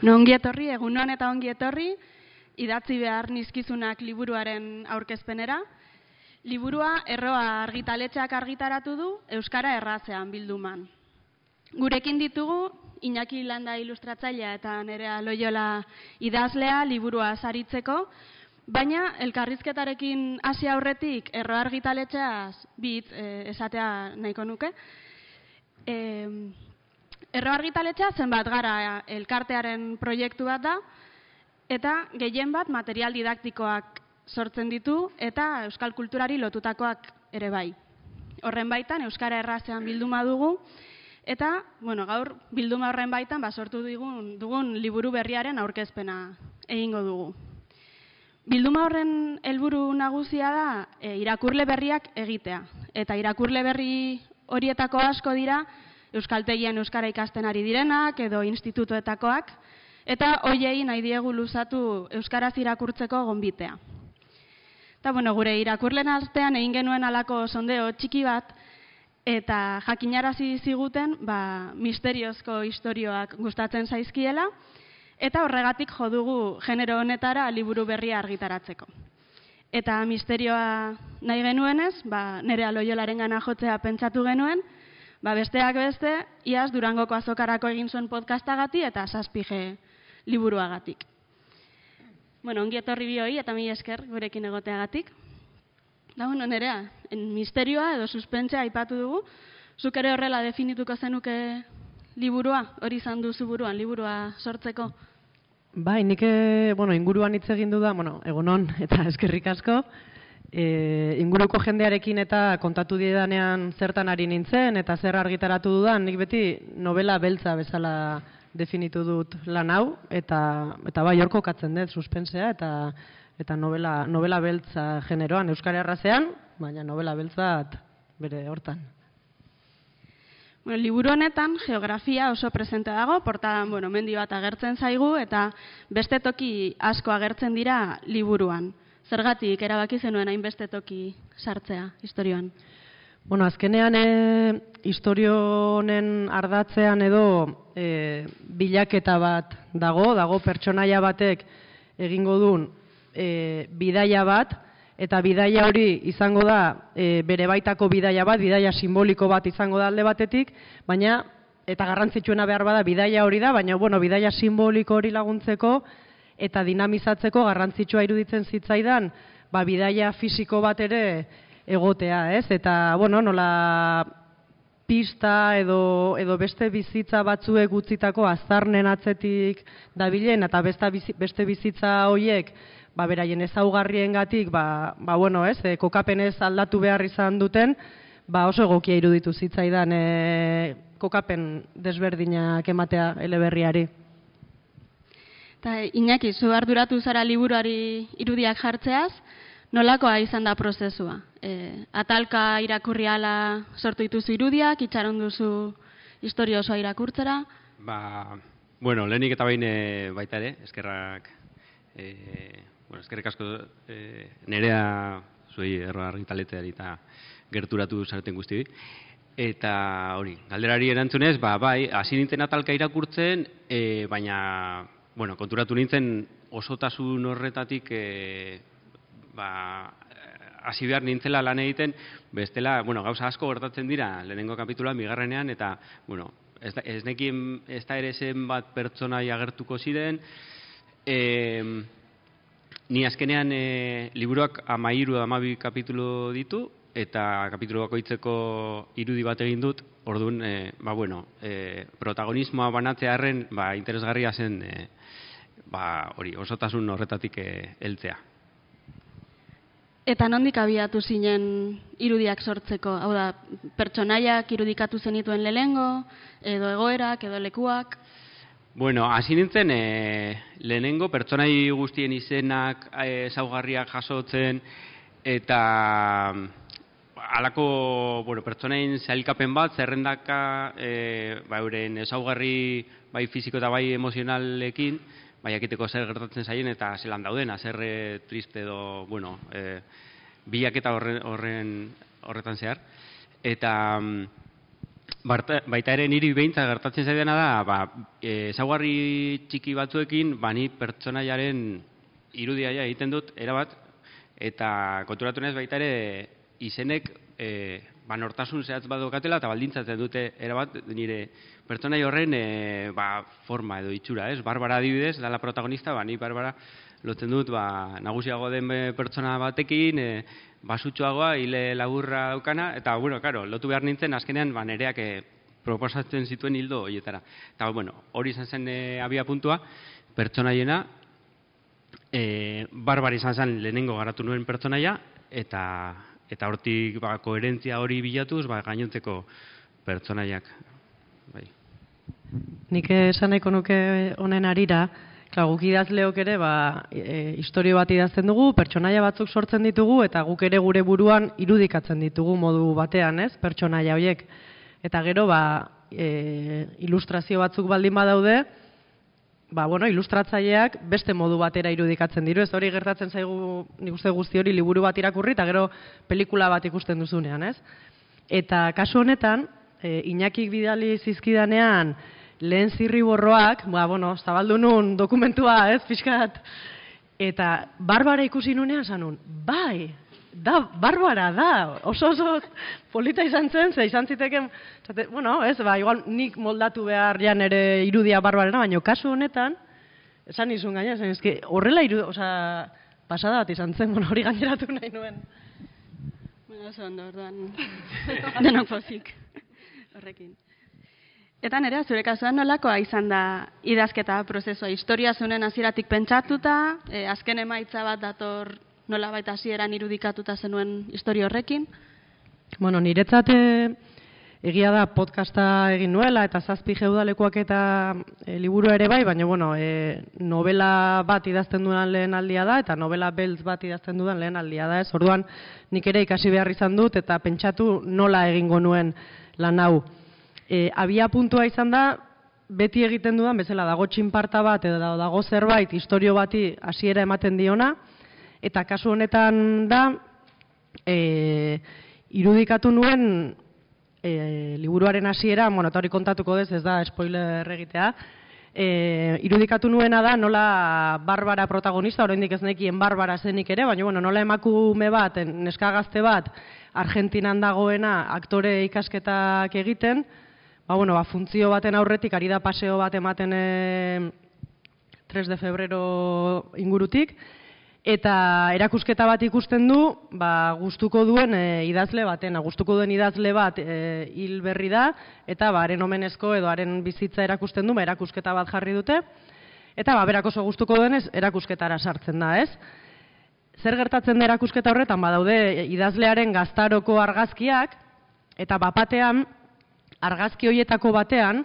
No ongi etorri, egunon eta ongi etorri, idatzi behar nizkizunak liburuaren aurkezpenera. Liburua erroa argitaletxeak argitaratu du Euskara errazean bilduman. Gurekin ditugu, Iñaki Landa ilustratzailea eta nerea loiola idazlea liburua saritzeko, baina elkarrizketarekin hasi aurretik erroa argitaletxeaz bit eh, esatea nahiko nuke. Eh, Erro argitaletxea zenbat gara elkartearen proiektu bat da, eta gehien bat material didaktikoak sortzen ditu eta euskal kulturari lotutakoak ere bai. Horren baitan, Euskara errazean bilduma dugu, eta bueno, gaur bilduma horren baitan ba, sortu dugun, dugun liburu berriaren aurkezpena egingo dugu. Bilduma horren helburu nagusia da e, irakurle berriak egitea. Eta irakurle berri horietako asko dira, euskaltegian euskara ikasten ari direnak edo institutuetakoak eta hoiei nahi diegu luzatu euskaraz irakurtzeko gonbitea. Ta bueno, gure irakurlen artean egin genuen alako sondeo txiki bat eta jakinarazi ziguten, ba, misteriozko istorioak gustatzen zaizkiela eta horregatik jo dugu genero honetara liburu berria argitaratzeko. Eta misterioa nahi genuenez, ba, nere aloiolaren gana jotzea pentsatu genuen, Ba, besteak beste, iaz Durangoko azokarako egin zuen podcastagati eta saspige liburuagatik. Bueno, ongi etorri bioi eta mi esker gurekin egoteagatik. Da, bueno, nerea, en misterioa edo suspentzea aipatu dugu, zuk ere horrela definituko zenuke liburua, hori izan duzu buruan, liburua sortzeko? Bai, nik, eh, bueno, inguruan hitz egin du da, bueno, egunon eta eskerrik asko, e, inguruko jendearekin eta kontatu diedanean zertan ari nintzen eta zer argitaratu dudan, nik beti novela beltza bezala definitu dut lan hau eta eta bai horko katzen dut suspensea eta eta novela, novela beltza generoan Euskal Herrazean, baina novela beltzat bere hortan. Bueno, liburu honetan geografia oso presente dago, portadan, bueno, mendi bat agertzen zaigu eta beste toki asko agertzen dira liburuan. Zergatik erabaki zenuen hainbeste toki sartzea historioan? Bueno, azkenean e, historio honen ardatzean edo e, bilaketa bat dago, dago pertsonaia batek egingo duen e, bidaia bat, eta bidaia hori izango da e, bere baitako bidaia bat, bidaia simboliko bat izango da alde batetik, baina eta garrantzitsuena behar bada bidaia hori da, baina bueno, bidaia simboliko hori laguntzeko, eta dinamizatzeko garrantzitsua iruditzen zitzaidan, ba, bidaia fisiko bat ere egotea, ez? Eta, bueno, nola pista edo, edo beste bizitza batzuek utzitako azarnen atzetik dabilen, eta beste, beste bizitza hoiek, ba, beraien ezaugarriengatik, ba, ba, bueno, ez? E, kokapenez aldatu behar izan duten, ba, oso egokia iruditu zitzaidan e, kokapen desberdinak ematea eleberriari. Eta Iñaki, zu arduratu zara liburuari irudiak jartzeaz, nolakoa izan da prozesua? E, atalka irakurriala sortu dituzu irudiak, itxaron duzu historia osoa irakurtzera? Ba, bueno, lehenik eta bain baita ere, eskerrak, e, bueno, eskerrik asko e, nerea zuei erro argitaleteari eta gerturatu zareten guzti Eta hori, galderari erantzunez, ba, bai, hasi nintzen atalka irakurtzen, e, baina bueno, konturatu nintzen osotasun horretatik e, ba, hasi behar nintzela lan egiten, bestela, bueno, gauza asko gertatzen dira lehenengo kapitula, migarrenean, eta, bueno, ez, da, ez nekien ez da ere zen bat pertsona agertuko ziren, e, ni azkenean e, liburuak amairu amabi kapitulu ditu, eta kapitulu bakoitzeko irudi bat egin dut, orduan, e, ba, bueno, e, protagonismoa banatzearen, ba, interesgarria zen, e, ba, hori, osotasun horretatik heltzea. Eta nondik abiatu zinen irudiak sortzeko? Hau da, pertsonaiak irudikatu zenituen lehengo, edo egoerak, edo lekuak? Bueno, hasi nintzen e, lehenengo pertsonai guztien izenak e, zaugarriak jasotzen, eta alako bueno, pertsonain zailkapen bat, zerrendaka e, ba, euren ezaugarri bai fiziko eta bai emozionalekin, bai akiteko zer gertatzen zaien eta zelan dauden, azerre triste edo, bueno, e, biak eta horren, horren horretan zehar. Eta, Barta, baita ere niri behintzat gertatzen zaidana da, ba, e, ezaugarri txiki batzuekin, ba, ni pertsonaiaren irudia egiten dut, erabat, eta konturatu baita ere izenek e, ba, nortasun zehatz badokatela eta baldintzatzen dute erabat nire pertsonai horren e, ba, forma edo itxura, ez? Barbara adibidez, da la protagonista, ba, ni Barbara lotzen dut ba, nagusiago den e, pertsona batekin, e, basutxoagoa, hile laburra daukana, eta, bueno, karo, lotu behar nintzen, azkenean, ba, nereak e, proposatzen zituen hildo horietara. Eta, bueno, hori izan zen e, abia puntua, pertsonaiena, e, barbar izan zen lehenengo garatu nuen pertsonaia, eta eta hortik ba, koherentzia hori bilatuz, ba, gainontzeko pertsonaiak. Bai. Nik esan nahiko nuke honen arira, Klar, guk idazleok ere, ba, e, historio bat idazten dugu, pertsonaia batzuk sortzen ditugu, eta guk ere gure buruan irudikatzen ditugu modu batean, ez, pertsonaia horiek. Eta gero, ba, e, ilustrazio batzuk baldin badaude, ba, bueno, ilustratzaileak beste modu batera irudikatzen diru, ez hori gertatzen zaigu nik uste guzti hori liburu bat irakurri, eta gero pelikula bat ikusten duzunean, ez? Eta kasu honetan, e, Iñakik bidali zizkidanean, lehen zirriborroak, ba, bueno, zabaldu nun dokumentua, ez, pixkat, eta barbara ikusi nunean zanun, bai, da, barbara da, oso oso polita izan zen, ze izan ziteken, zate, bueno, ez, ba, igual nik moldatu behar jan ere irudia barbarena, baina kasu honetan, esan izun gaina, zen, ezke, horrela irudia, oza, pasada bat izan zen, bueno, hori gaineratu nahi nuen. Bueno, oso ondo, orduan, denok pozik, horrekin. Eta nere, zure kasuan nolakoa izan da idazketa prozesua? Historia zunen hasieratik pentsatuta, e, azken emaitza bat dator nola baita hasieran irudikatuta zenuen historia horrekin? Bueno, niretzat egia da podcasta egin nuela eta zazpi geudalekoak eta e, liburu ere bai, baina bueno, e, novela bat idazten duan lehen aldia da eta novela beltz bat idazten dudan lehen aldia da. Ez orduan nik ere ikasi behar izan dut eta pentsatu nola egingo nuen lan hau e, abia puntua izan da, beti egiten dudan, bezala dago txinparta bat, edo dago zerbait, historio bati hasiera ematen diona, eta kasu honetan da, e, irudikatu nuen e, liburuaren hasiera, bueno, hori kontatuko dez, ez da, spoiler egitea, e, irudikatu nuena da nola Barbara protagonista, oraindik ez nekien Barbara zenik ere, baina bueno, nola emakume bat, neska gazte bat, Argentinan dagoena aktore ikasketak egiten, ba, bueno, ba, funtzio baten aurretik, ari da paseo bat ematen e, 3 de febrero ingurutik, eta erakusketa bat ikusten du, ba, gustuko duen e, idazle baten, gustuko duen idazle bat e, hil berri da, eta ba, haren omenezko edo haren bizitza erakusten du, ba, erakusketa bat jarri dute, eta ba, berak oso gustuko duenez, erakusketara sartzen da, ez? Zer gertatzen da erakusketa horretan, badaude idazlearen gaztaroko argazkiak, eta bapatean, argazki hoietako batean,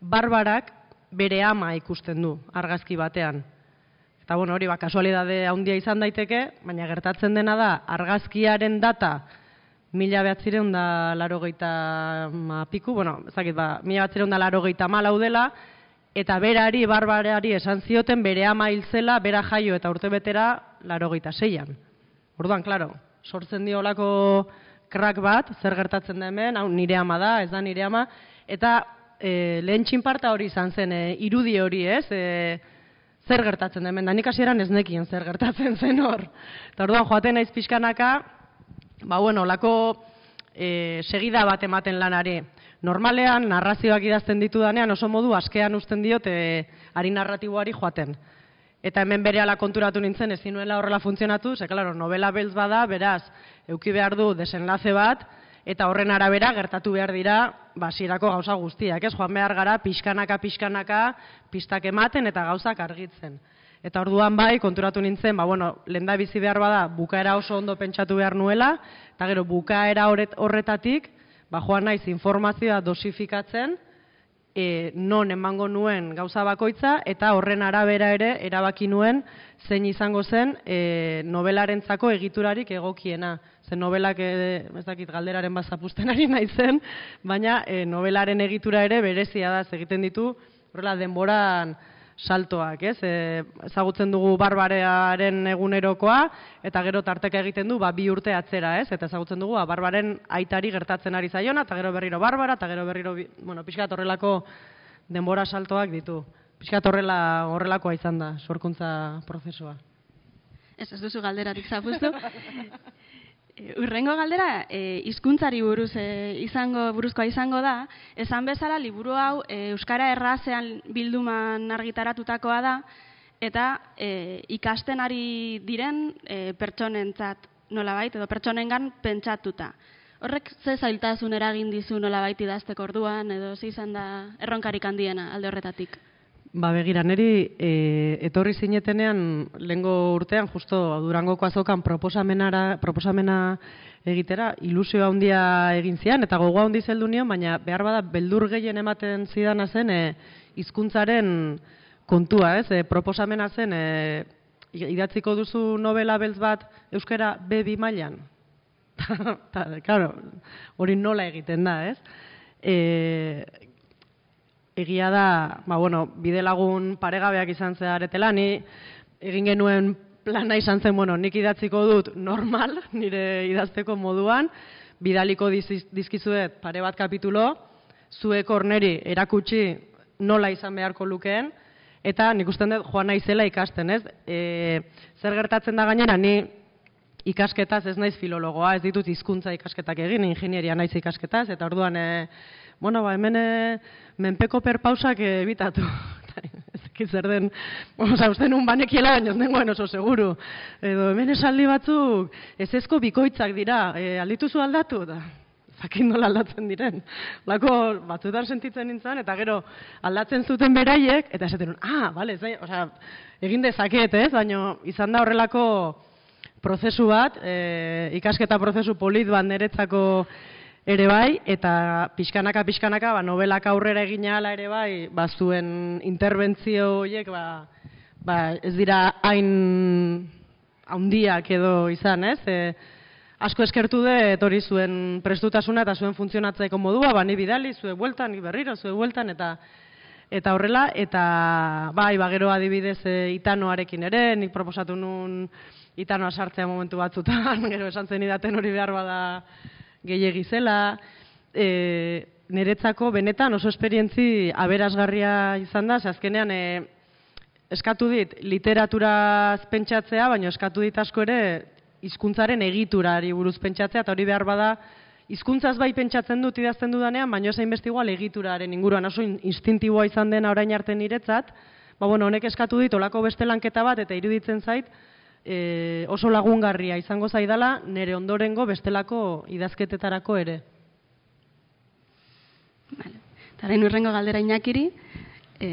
barbarak bere ama ikusten du argazki batean. Eta bueno, hori ba, kasualidade handia izan daiteke, baina gertatzen dena da, argazkiaren data mila behatzireun da laro ma piku, bueno, ezakit ba, mila behatzireun da laro malau dela, eta berari, barbarari esan zioten bere ama hilzela, bera jaio eta urte betera laro geita zeian. Orduan, klaro, sortzen dio olako krak bat, zer gertatzen da hemen, hau nire ama da, ez da nire ama, eta e, lehen txinparta hori izan zen, e, irudi hori ez, e, zer gertatzen hemen, da nik hasieran ez nekien zer gertatzen zen hor. Eta orduan joaten naiz pixkanaka, ba bueno, lako e, segida bat ematen lanari. Normalean, narrazioak idazten ditu danean, oso modu askean usten diot e, ari narratiboari joaten. Eta hemen bere konturatu nintzen, ezin nuela horrela funtzionatu, ze, klaro, novela beltz bada, beraz, euki behar du desenlace bat, eta horren arabera gertatu behar dira basirako gauza guztiak, ez? Joan behar gara pixkanaka, pixkanaka, pistak ematen eta gauzak argitzen. Eta orduan bai, konturatu nintzen, ba, bueno, lehen da bizi behar bada, bukaera oso ondo pentsatu behar nuela, eta gero bukaera horretatik, ba, joan naiz informazioa dosifikatzen, e, non emango nuen gauza bakoitza eta horren arabera ere erabaki nuen zein izango zen e, nobelarentzako egiturarik egokiena. Zen nobelak e, ez dakit galderaren bazapusten ari naizen, baina e, nobelaren egitura ere berezia da egiten ditu horrela denboran saltoak, ez? E, ezagutzen dugu barbarearen egunerokoa, eta gero tarteka egiten du, ba, bi urte atzera, ez? Eta ezagutzen dugu, ba, barbaren aitari gertatzen ari zaiona, eta gero berriro barbara, eta gero berriro, bueno, pixkat horrelako denbora saltoak ditu. Pixkat horrela, horrelakoa izan da, sorkuntza prozesua. Ez, ez duzu galderatik zapuztu. Eh, urrengo galdera, e, hizkuntzari buruz e, izango buruzkoa izango da, esan bezala liburu hau euskara errazean bilduman argitaratutakoa da eta e, ikasten ari diren e, pertsonentzat nolabait edo pertsonengan pentsatuta. Horrek ze zailtasun eragin dizu nolabait idazteko orduan edo ze izan da erronkarik handiena alde horretatik? Ba begira, neri e, etorri zinetenean lengo urtean, justo durangoko azokan proposamenara, proposamena egitera, ilusio handia egin zian, eta gogoa handi zeldu nion, baina behar bada beldur gehien ematen zidana zen e, hizkuntzaren kontua, ez? E, proposamena zen, e, idatziko duzu novela beltz bat euskara B2 mailan. Ta, claro, hori nola egiten da, ez? E, egia da, ba, bueno, bide lagun paregabeak izan zeharetela, ni egin genuen plana izan zen, bueno, nik idatziko dut normal, nire idazteko moduan, bidaliko dizkizuet pare bat kapitulo, zuek orneri erakutsi nola izan beharko lukeen, eta nik usten dut joan naizela ikasten, ez? E, zer gertatzen da gainera, ni ikasketaz ez naiz filologoa, ez ditut hizkuntza ikasketak egin, ingenieria naiz ikasketaz, eta orduan e, bueno, ba, hemen eh, menpeko perpausak ebitatu. ez dakit zer den, oza, uste nun banekiela, baina ez nengoen oso seguru. Edo hemen esaldi batzuk, ez ezko bikoitzak dira, e, aldituzu aldatu, da, zakin nola aldatzen diren. Lako batzuetan sentitzen nintzen, eta gero aldatzen zuten beraiek, eta esaten ah, bale, ez, oza, egin dezaket, ez, baina izan da horrelako prozesu bat, e, ikasketa prozesu polit bat niretzako ere bai, eta pixkanaka, pixkanaka, ba, novelak aurrera egin ala ere bai, ba, zuen interbentzio horiek, ba, ba, ez dira hain handiak edo izan, ez? E, asko eskertu de, etori zuen prestutasuna eta zuen funtzionatzeko modua, ba, ni bidali, zue bueltan, ni berriro, zue bueltan, eta eta horrela, eta bai, ba, gero adibidez e, itanoarekin ere, nik proposatu nun itanoa sartzea momentu batzutan, gero esan zen idaten hori behar bada, gehiegi zela, e, niretzako benetan oso esperientzi aberasgarria izan da, azkenean e, eskatu dit literaturaz pentsatzea, baina eskatu dit asko ere hizkuntzaren egiturari buruz pentsatzea, eta hori behar bada, hizkuntzaz bai pentsatzen dut idazten dudanean, baina zein beste igual egituraren inguruan. Oso instintiboa izan den orain arte niretzat, ba bueno, honek eskatu dit olako beste lanketa bat eta iruditzen zait, e, oso lagungarria izango zaidala nire ondorengo bestelako idazketetarako ere. Vale. Taren urrengo galdera inakiri, e,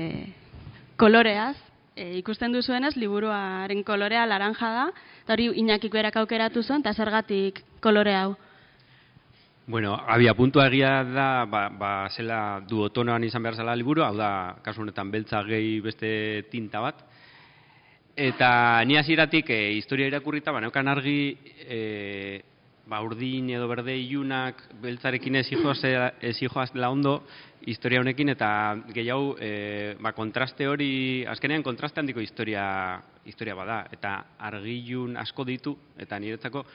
koloreaz, e, ikusten duzuenez, liburuaren kolorea laranja da, eta hori inakiko erak aukeratu zuen, eta zergatik kolore hau? Bueno, abia puntua egia da, ba, ba, zela duotonoan izan behar zela liburu, hau da, kasu honetan beltza gehi beste tinta bat, Eta ni hasieratik e, historia irakurrita ba neukan argi e, ba urdin edo berde ilunak beltzarekin ez hijoaz la ondo historia honekin eta gehiago e, ba kontraste hori azkenean kontraste handiko historia historia bada. Eta argilun asko ditu eta niretzako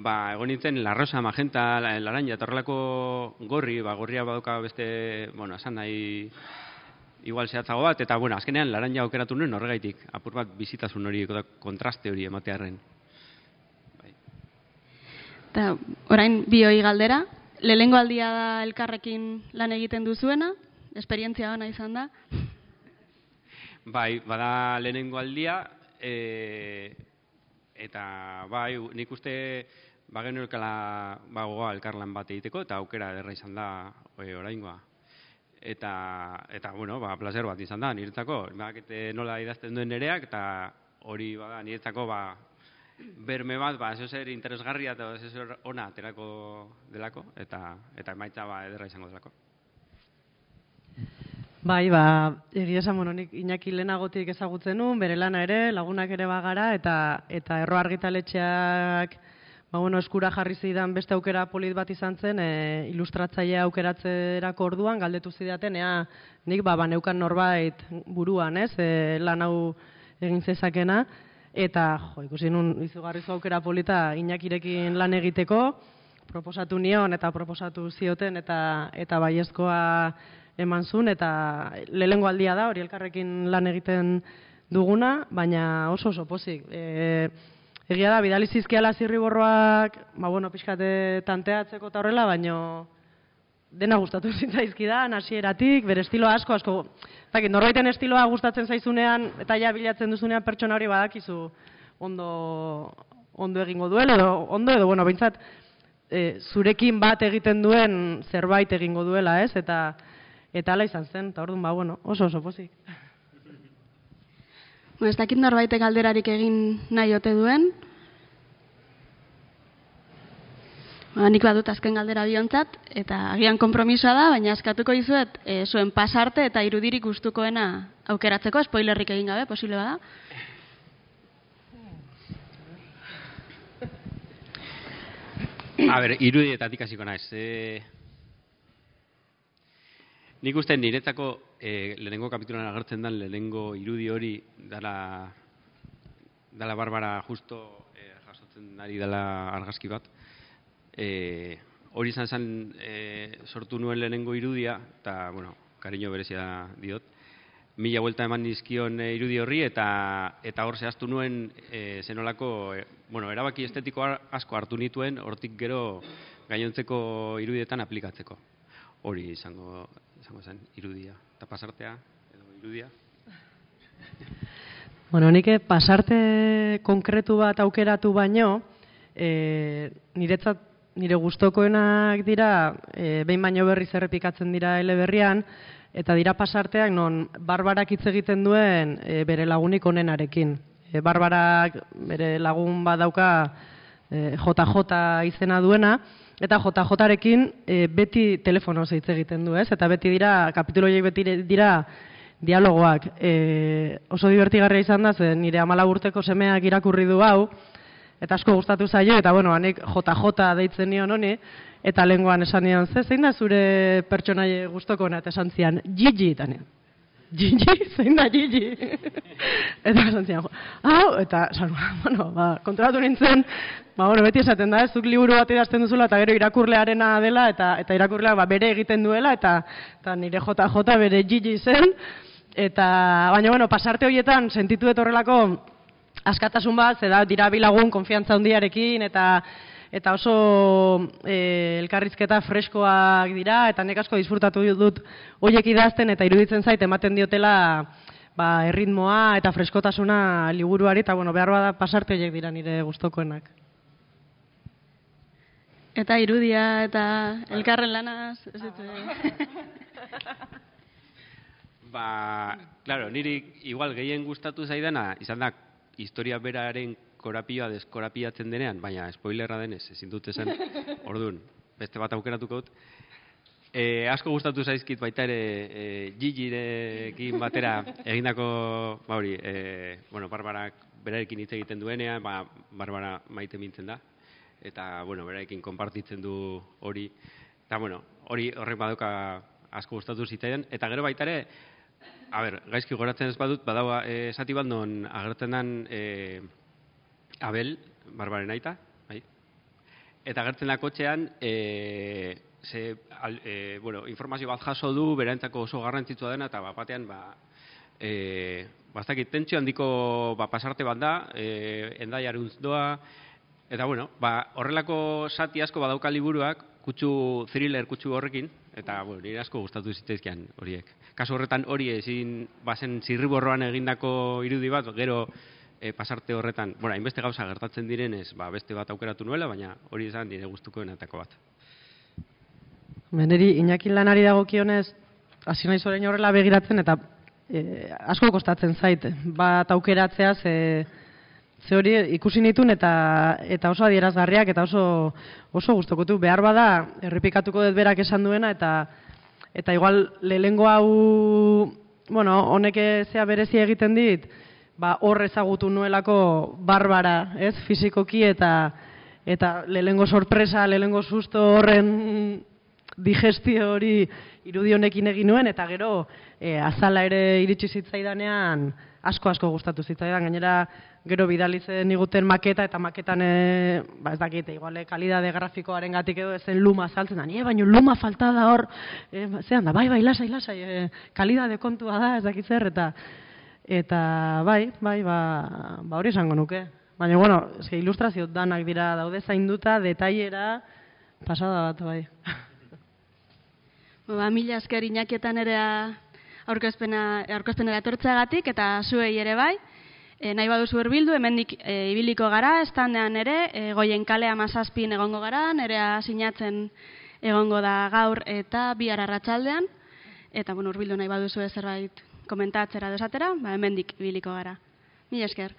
ba egon nintzen la rosa magenta la laranja torrelako gorri ba gorria baduka beste bueno esan nahi igual zehatzago bat, eta bueno, azkenean laranja aukeratu nuen horregaitik, apur bat bizitasun hori, kontraste hori ematearren. Bai. Eta orain bioi galdera, lehengo aldia da elkarrekin lan egiten duzuena, esperientzia ona izan da? Bai, bada lehenengo aldia, e, eta bai, nik uste bagen bagoa elkarlan bat egiteko, eta aukera derra izan da e, oraingoa eta eta bueno, ba placer bat izan da niretzako. Bakete nola idazten duen nereak eta hori bada niretzako ba berme bat, ba eso ser interesgarria eta eso ser ona aterako delako eta eta emaitza ba ederra izango delako. Bai, ba, egia esan mononik Iñaki lehenagotik ezagutzen nuen, bere lana ere, lagunak ere bagara, eta eta erro argitaletxeak ba, bueno, eskura jarri zidan beste aukera polit bat izan zen, e, ilustratzailea aukeratzerako orduan, galdetu zidaten, ea, nik ba, ba neukan norbait buruan, ez, e, lan hau egin zezakena, eta, jo, ikusi nun, izugarrizu aukera polita inakirekin lan egiteko, proposatu nion eta proposatu zioten eta eta baiezkoa eman zuen eta lehengo aldia da hori elkarrekin lan egiten duguna, baina oso oso pozik. E, egia da, bidali zizkiala zirriborroak, ba bueno, pixkate tanteatzeko eta horrela, baina dena gustatu zitzaizkidan, hasieratik, bere estilo asko, asko, zakit, norbaiten estiloa gustatzen zaizunean, eta ja bilatzen duzunean pertsona hori badakizu ondo, ondo egingo duela, edo ondo edo, bueno, bintzat, e, zurekin bat egiten duen zerbait egingo duela, ez? Eta eta hala izan zen, eta orduan ba, bueno, oso oso pozik. Bueno, ez dakit norbaitek alderarik egin nahi ote duen. Ba, nik badut azken galdera biontzat, eta agian konpromisoa da, baina eskatuko dizuet e, zuen pasarte eta irudirik gustukoena aukeratzeko, spoilerrik egin gabe, posible bada. A ber, irudietatik hasiko naiz. E, nik uste niretzako e, lehenengo kapitulan agertzen den lehenengo irudi hori dala, dala Barbara justo e, jasotzen ari dela argazki bat. E, hori izan zen e, sortu nuen lehenengo irudia, eta, bueno, kariño berezia diot mila vuelta eman dizkion e, irudi horri eta eta hor zehaztu nuen e, zenolako e, bueno, erabaki estetiko asko hartu nituen hortik gero gainontzeko irudietan aplikatzeko. Hori izango izango zen irudia eta pasartea edo irudia. Bueno, nik pasarte konkretu bat aukeratu baino, e, niretzat nire gustokoenak dira, e, behin baino berriz errepikatzen dira eleberrian, eta dira pasarteak non barbarak hitz egiten duen e, bere lagunik onenarekin. E, barbarak bere lagun badauka e, JJ izena duena, eta JJ-rekin e, beti telefonoz hitz egiten du, ez? Eta beti dira, kapitulo beti dira dialogoak. E, oso divertigarria izan da, zen nire amala urteko semeak irakurri du hau, eta asko gustatu zaio, eta bueno, anek JJ deitzen nion honi, eta lenguan esan nion, ze, zein da zure pertsonai gustoko eta esan zian, Gigi, nion. Gigi, zein da Gigi? eta esan zian, hau, eta, esan, bueno, ba, kontrolatu nintzen, ba, bueno, beti esaten da, ez, zuk liburu bat idazten duzula, eta gero irakurlearena dela, eta eta irakurlea ba, bere egiten duela, eta, eta nire JJ bere Gigi zen, eta, baina, bueno, pasarte horietan, sentitu horrelako, askatasun bat, zeda dira bilagun konfiantza handiarekin eta eta oso e, elkarrizketa freskoak dira eta nek asko disfrutatu dut hoiek idazten eta iruditzen zait ematen diotela ba, erritmoa eta freskotasuna liburuari eta bueno, behar bada pasarte horiek dira nire gustokoenak. Eta irudia eta elkarren lanaz, ez dut. ba, claro, niri igual gehien gustatu zaidana, izan da historia beraren korapioa deskorapiatzen denean, baina spoilerra denez, ezin dut esan, orduan, beste bat aukeratuko dut. E, asko gustatu zaizkit baita ere e, Gigirekin batera egindako, ba hori, e, bueno, Barbarak berarekin hitz egiten duenean, ba, Barbara maite mintzen da, eta, bueno, berarekin konpartitzen du hori, eta, bueno, hori horrek badoka asko gustatu zitzaidan, eta gero baita ere, a ber, gaizki goratzen ez badut, badaua esati bat non agertzen den eh, Abel, barbaren aita, bai? Eta agertzen da kotxean, eh, ze, al, eh, bueno, informazio bat jaso du, berantzako oso garrantzitsua dena, eta bapatean, ba, eh, bastakit, tentsio handiko ba, pasarte bat da, eh, endaiaruntz doa, eta bueno, ba, horrelako sati asko badauka liburuak, kutsu thriller kutsu horrekin, eta bueno, nire asko gustatu zitzaizkian horiek. Kasu horretan hori ezin bazen zirriborroan egindako irudi bat, gero e, pasarte horretan, bueno, hainbeste gauza gertatzen direnez, ba, beste bat aukeratu nuela, baina hori izan nire gustukoenetako bat. Meneri, inakin lanari dagokionez, hasi nahi zorein horrela begiratzen, eta e, asko kostatzen zait, bat aukeratzea, ze, ze hori ikusi nitun eta eta oso adierazgarriak eta oso oso gustokotu behar bada errepikatuko dut berak esan duena eta eta igual lehengo hau bueno, honek zea berezi egiten dit, ba hor ezagutu nuelako barbara, ez? Fisikoki eta eta lehengo sorpresa, lehengo susto horren digestio hori irudionekin egin nuen, eta gero e, azala ere iritsi zitzaidanean asko asko gustatu zitzaidan, gainera gero bidalitzen iguten maketa, eta maketan, e, ba ez dakite, iguale, kalidade grafikoaren gatik edo ezen luma saltzen da, nie, baino luma falta da hor, e, zean da, bai, bai, lasai, lasai, e, kalidade kontua da, ez dakit zer, eta, eta bai, bai, ba, ba hori esango nuke. Baina, bueno, eske ilustrazio danak dira daude zainduta, detailera, pasada bat, bai. Ba, mila esker inakietan ere aurkezpena, aurkezpenera etortzeagatik eta zuei ere bai. E, nahi baduzu herbildu, hemendik e, ibiliko gara, estandean ere, e, goien kalea mazazpin egongo gara, nerea sinatzen egongo da gaur eta bihar arratsaldean eta bueno, urbildu nahi baduzu zerbait komentatzera desatera, ba, hemendik ibiliko gara. Mila esker.